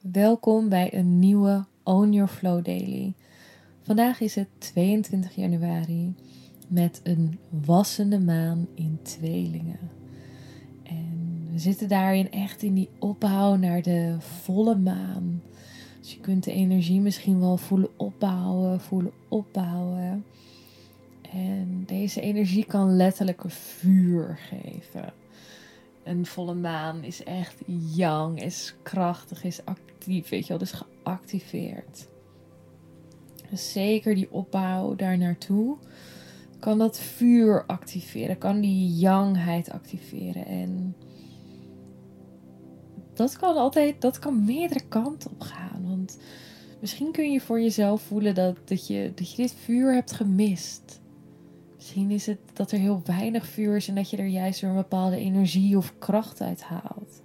Welkom bij een nieuwe Own Your Flow Daily. Vandaag is het 22 januari met een wassende maan in tweelingen. En we zitten daarin echt in die opbouw naar de volle maan. Dus je kunt de energie misschien wel voelen opbouwen, voelen opbouwen. En deze energie kan letterlijk vuur geven. Een volle maan is echt yang, is krachtig, is actief, weet je wel, dus geactiveerd. Dus zeker die opbouw daar naartoe kan dat vuur activeren, kan die yangheid activeren. En dat kan altijd, dat kan meerdere kanten op gaan. Want misschien kun je voor jezelf voelen dat, dat, je, dat je dit vuur hebt gemist. Misschien is het dat er heel weinig vuur is en dat je er juist weer een bepaalde energie of kracht uit haalt.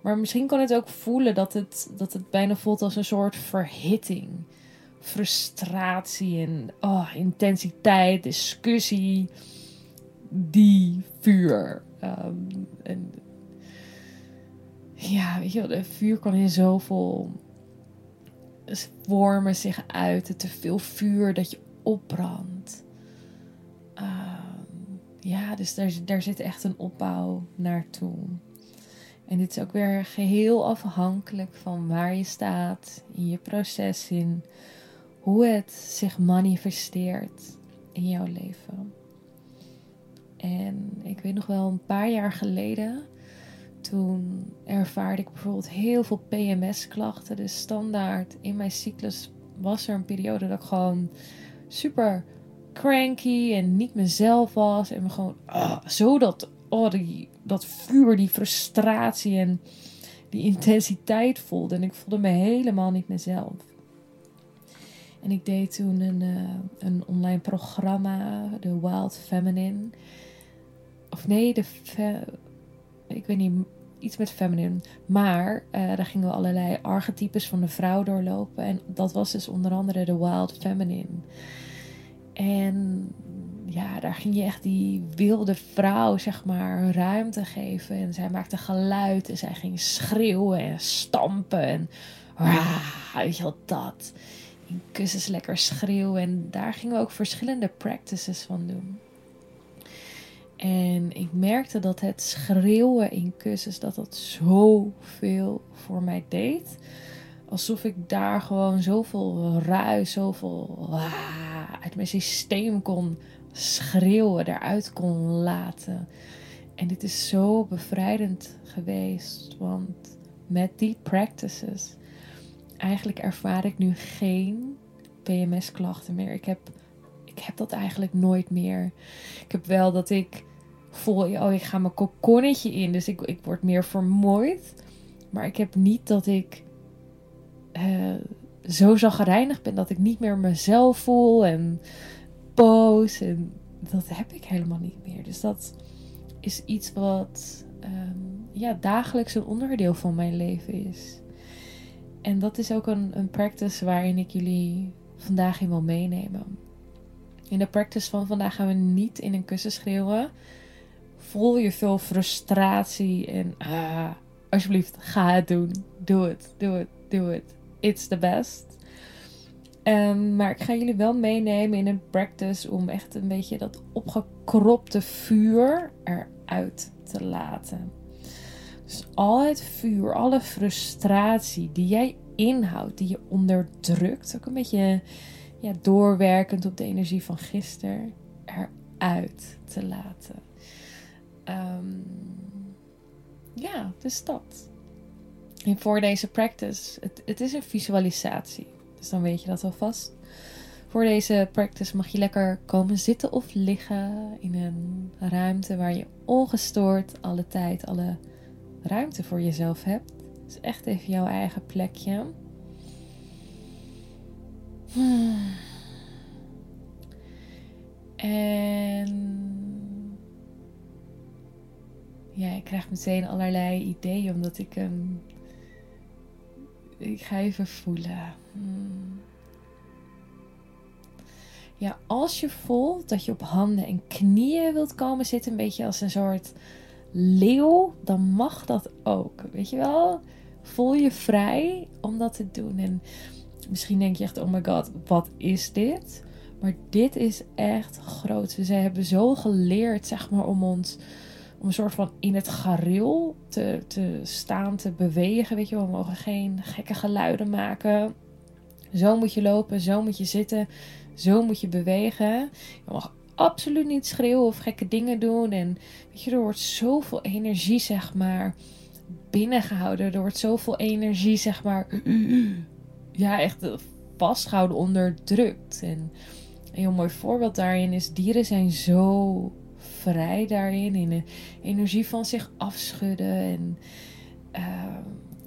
Maar misschien kan het ook voelen dat het, dat het bijna voelt als een soort verhitting. Frustratie en oh, intensiteit, discussie. Die vuur. Ehm, en, ja, weet je wel, vuur kan in zoveel vormen zich uiten. Te veel vuur dat je opbrandt. Ehm, ja, dus daar, daar zit echt een opbouw naartoe. En dit is ook weer geheel afhankelijk van waar je staat in je proces in hoe het zich manifesteert in jouw leven. En ik weet nog wel een paar jaar geleden, toen ervaarde ik bijvoorbeeld heel veel PMS-klachten. Dus standaard in mijn cyclus was er een periode dat ik gewoon super cranky en niet mezelf was. En me gewoon oh, zo dat, oh, die, dat vuur, die frustratie en die intensiteit voelde. En ik voelde me helemaal niet mezelf. En ik deed toen een, uh, een online programma, de Wild Feminine. Of nee, de. ik weet niet, iets met feminine. Maar uh, daar gingen we allerlei archetypes van de vrouw doorlopen. En dat was dus onder andere de Wild Feminine. En ja, daar ging je echt die wilde vrouw, zeg maar, ruimte geven. En zij maakte geluid en zij ging schreeuwen en stampen. En ah, weet je wel, dat. In kussens lekker schreeuwen. En daar gingen we ook verschillende practices van doen. En ik merkte dat het schreeuwen in kussens, dat dat zoveel voor mij deed. Alsof ik daar gewoon zoveel ruis, zoveel uit mijn systeem kon schreeuwen, eruit kon laten. En dit is zo bevrijdend geweest, want met die practices, eigenlijk ervaar ik nu geen PMS-klachten meer. Ik heb, ik heb dat eigenlijk nooit meer. Ik heb wel dat ik voel, oh, ik ga mijn kokonnetje in, dus ik, ik word meer vermoeid. Maar ik heb niet dat ik uh, zo zagrijnig ben dat ik niet meer mezelf voel en boos. En dat heb ik helemaal niet meer. Dus dat is iets wat um, ja, dagelijks een onderdeel van mijn leven is. En dat is ook een, een practice waarin ik jullie vandaag in wil meenemen. In de practice van vandaag gaan we niet in een kussen schreeuwen. Voel je veel frustratie en ah, alsjeblieft, ga het doen. Doe het, doe het, doe het. It's the best. Um, maar ik ga jullie wel meenemen in een practice om echt een beetje dat opgekropte vuur eruit te laten. Dus al het vuur, alle frustratie die jij inhoudt, die je onderdrukt, ook een beetje ja, doorwerkend op de energie van gisteren, eruit te laten. Um, ja, dus dat. En voor deze practice, het, het is een visualisatie. Dus dan weet je dat alvast. Voor deze practice mag je lekker komen zitten of liggen in een ruimte waar je ongestoord alle tijd, alle ruimte voor jezelf hebt. Dus echt even jouw eigen plekje. En ja, ik krijg meteen allerlei ideeën omdat ik hem. Ik ga even voelen. Hmm. Ja, als je voelt dat je op handen en knieën wilt komen zitten, een beetje als een soort leeuw, dan mag dat ook. Weet je wel? Voel je vrij om dat te doen. En misschien denk je echt: oh my god, wat is dit? Maar dit is echt groot. We hebben zo geleerd, zeg maar, om ons om een soort van in het gareel te, te staan, te bewegen. Weet je we mogen geen gekke geluiden maken. Zo moet je lopen, zo moet je zitten, zo moet je bewegen. Je mag absoluut niet schreeuwen of gekke dingen doen. En weet je, er wordt zoveel energie, zeg maar, binnengehouden. Er wordt zoveel energie, zeg maar, ja, echt vastgehouden, onderdrukt. En een heel mooi voorbeeld daarin is: dieren zijn zo vrij daarin, in de energie van zich afschudden. En uh,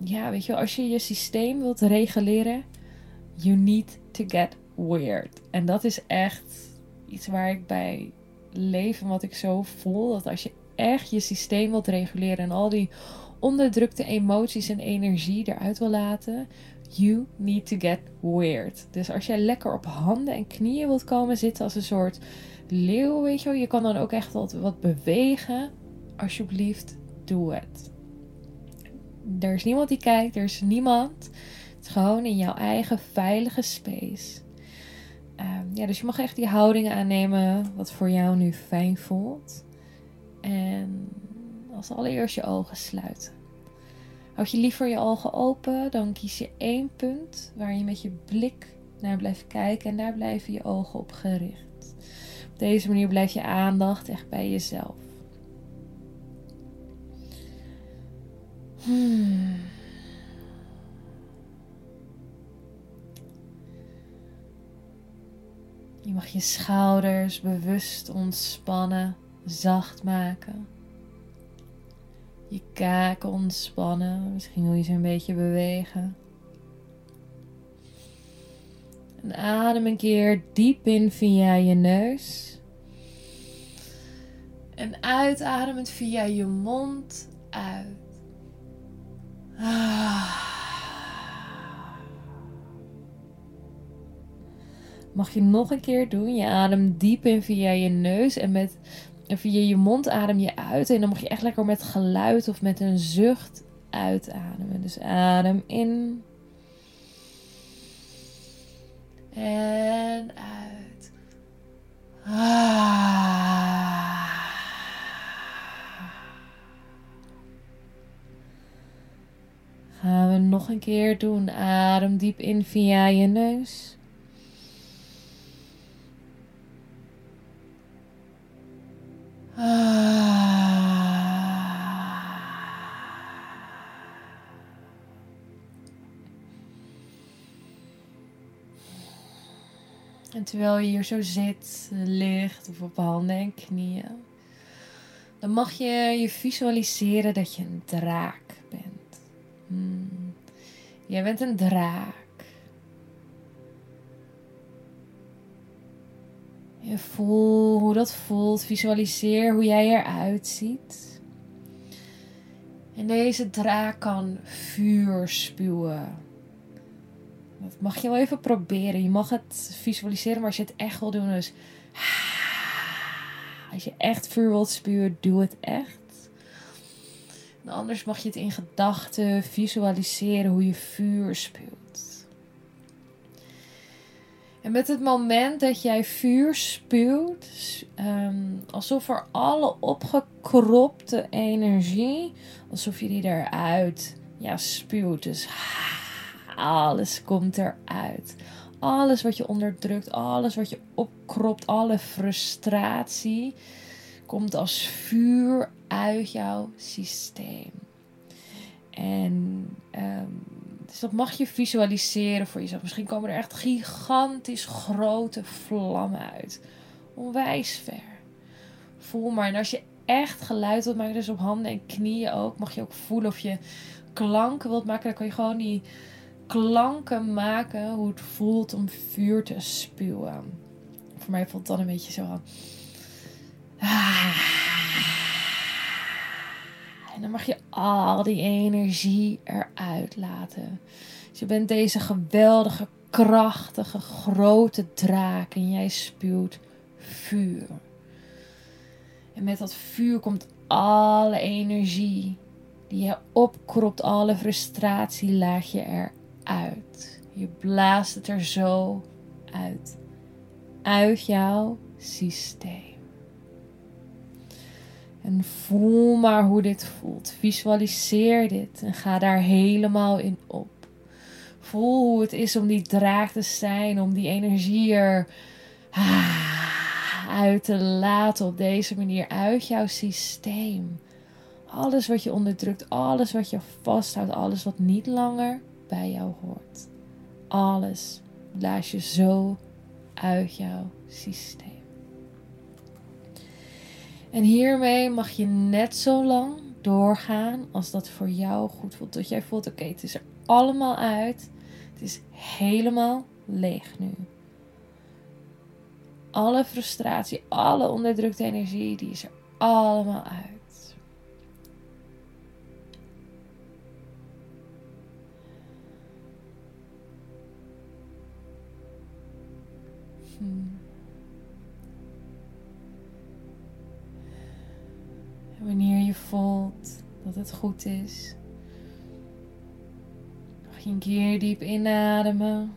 ja, weet je, als je je systeem wilt reguleren, you need to get weird. En dat is echt iets waar ik bij leef en wat ik zo voel. Dat als je echt je systeem wilt reguleren en al die onderdrukte emoties en energie eruit wil laten, you need to get weird. Dus als jij lekker op handen en knieën wilt komen zitten als een soort leeuw, weet je wel. Je kan dan ook echt wat, bewegen. Alsjeblieft, doe het. Er is niemand die kijkt, er is niemand. Het is gewoon in jouw eigen veilige space. Ehm, ja, dus je mag echt die houding aannemen wat voor jou nu fijn voelt. En als allereerst je ogen sluiten. Houd je liever je ogen open, dan kies je één punt waar je met je blik naar blijft kijken en daar blijven je ogen op gericht. Deze manier blijft je aandacht echt bij jezelf. Hmm. Je mag je schouders bewust ontspannen, zacht maken. Je kaken ontspannen. Misschien wil je ze een beetje bewegen. En adem een keer diep in via je neus. En uitademend via je mond uit. Mag je nog een keer doen. Je ademt diep in via je neus en met en via je mond adem je uit. En dan mag je echt lekker met geluid of met een zucht uitademen. Dus adem in. En uit. Gaan we nog een keer doen. Adem diep in via je neus. En terwijl je hier zo zit, ligt of op handen en knieën, dan mag je je visualiseren dat je een draak bent. Hmm. Jij bent een draak. Je voel hoe dat voelt. Visualiseer hoe jij eruit ziet. En deze draak kan vuur spuwen. Mag je wel even proberen. Je mag het visualiseren, maar als je het echt wil doen, dus. Als je echt vuur wilt spuwen, doe het echt. En anders mag je het in gedachten visualiseren hoe je vuur spuwt. En met het moment dat jij vuur spuwt, um, alsof er alle opgekropte energie, alsof je die eruit ja, spuwt. Dus alles komt eruit. Alles wat je onderdrukt, alles wat je opkropt, alle frustratie komt als vuur uit jouw systeem. En um, dus dat mag je visualiseren voor jezelf. Misschien komen er echt gigantisch grote vlammen uit. Onwijs ver. Voel maar. En als je echt geluid wilt maken, dus op handen en knieën ook, mag je ook voelen of je klanken wilt maken, dan kan je gewoon die klanken maken hoe het voelt om vuur te spuwen. Voor mij voelt dan een beetje zo aan. En dan mag je al die energie eruit laten. Dus je bent deze geweldige, krachtige, grote draak en jij spuwt vuur. En met dat vuur komt alle energie die je opkropt, alle frustratie laat je eruit. Je blaast het er zo uit. Uit jouw systeem. En voel maar hoe dit voelt. Visualiseer dit en ga daar helemaal in op. Voel hoe het is om die draak te zijn, om die energie er ah, uit te laten op deze manier uit jouw systeem. Alles wat je onderdrukt, alles wat je vasthoudt, alles wat niet langer bij jou hoort. Alles blaas je zo uit jouw systeem. En hiermee mag je net zo lang doorgaan als dat voor jou goed voelt. Dat jij voelt, oké, het is er allemaal uit. Het is helemaal leeg nu. Alle frustratie, alle onderdrukte energie, die is er allemaal uit. Goed is, je een keer diep inademen.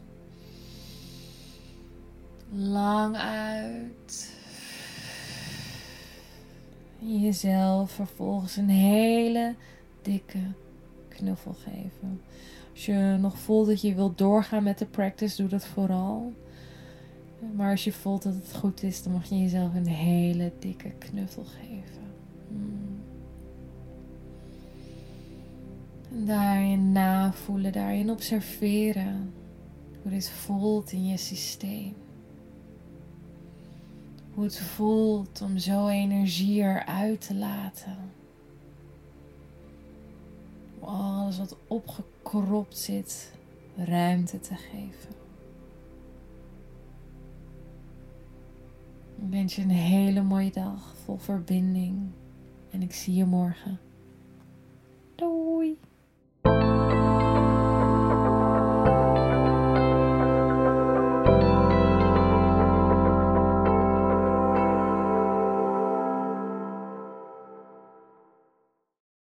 Lang uit. Jezelf vervolgens een hele dikke knuffel geven. Als je nog voelt dat je wilt doorgaan met de practice, doe dat vooral. Maar als je voelt dat het goed is, dan mag je jezelf een hele dikke knuffel geven. En daarin navoelen, daarin observeren hoe dit voelt in je systeem. Hoe het voelt om zo energie eruit te laten. Om alles wat opgekropt zit, ruimte te geven. Ik wens je een hele mooie dag vol verbinding. En ik zie je morgen.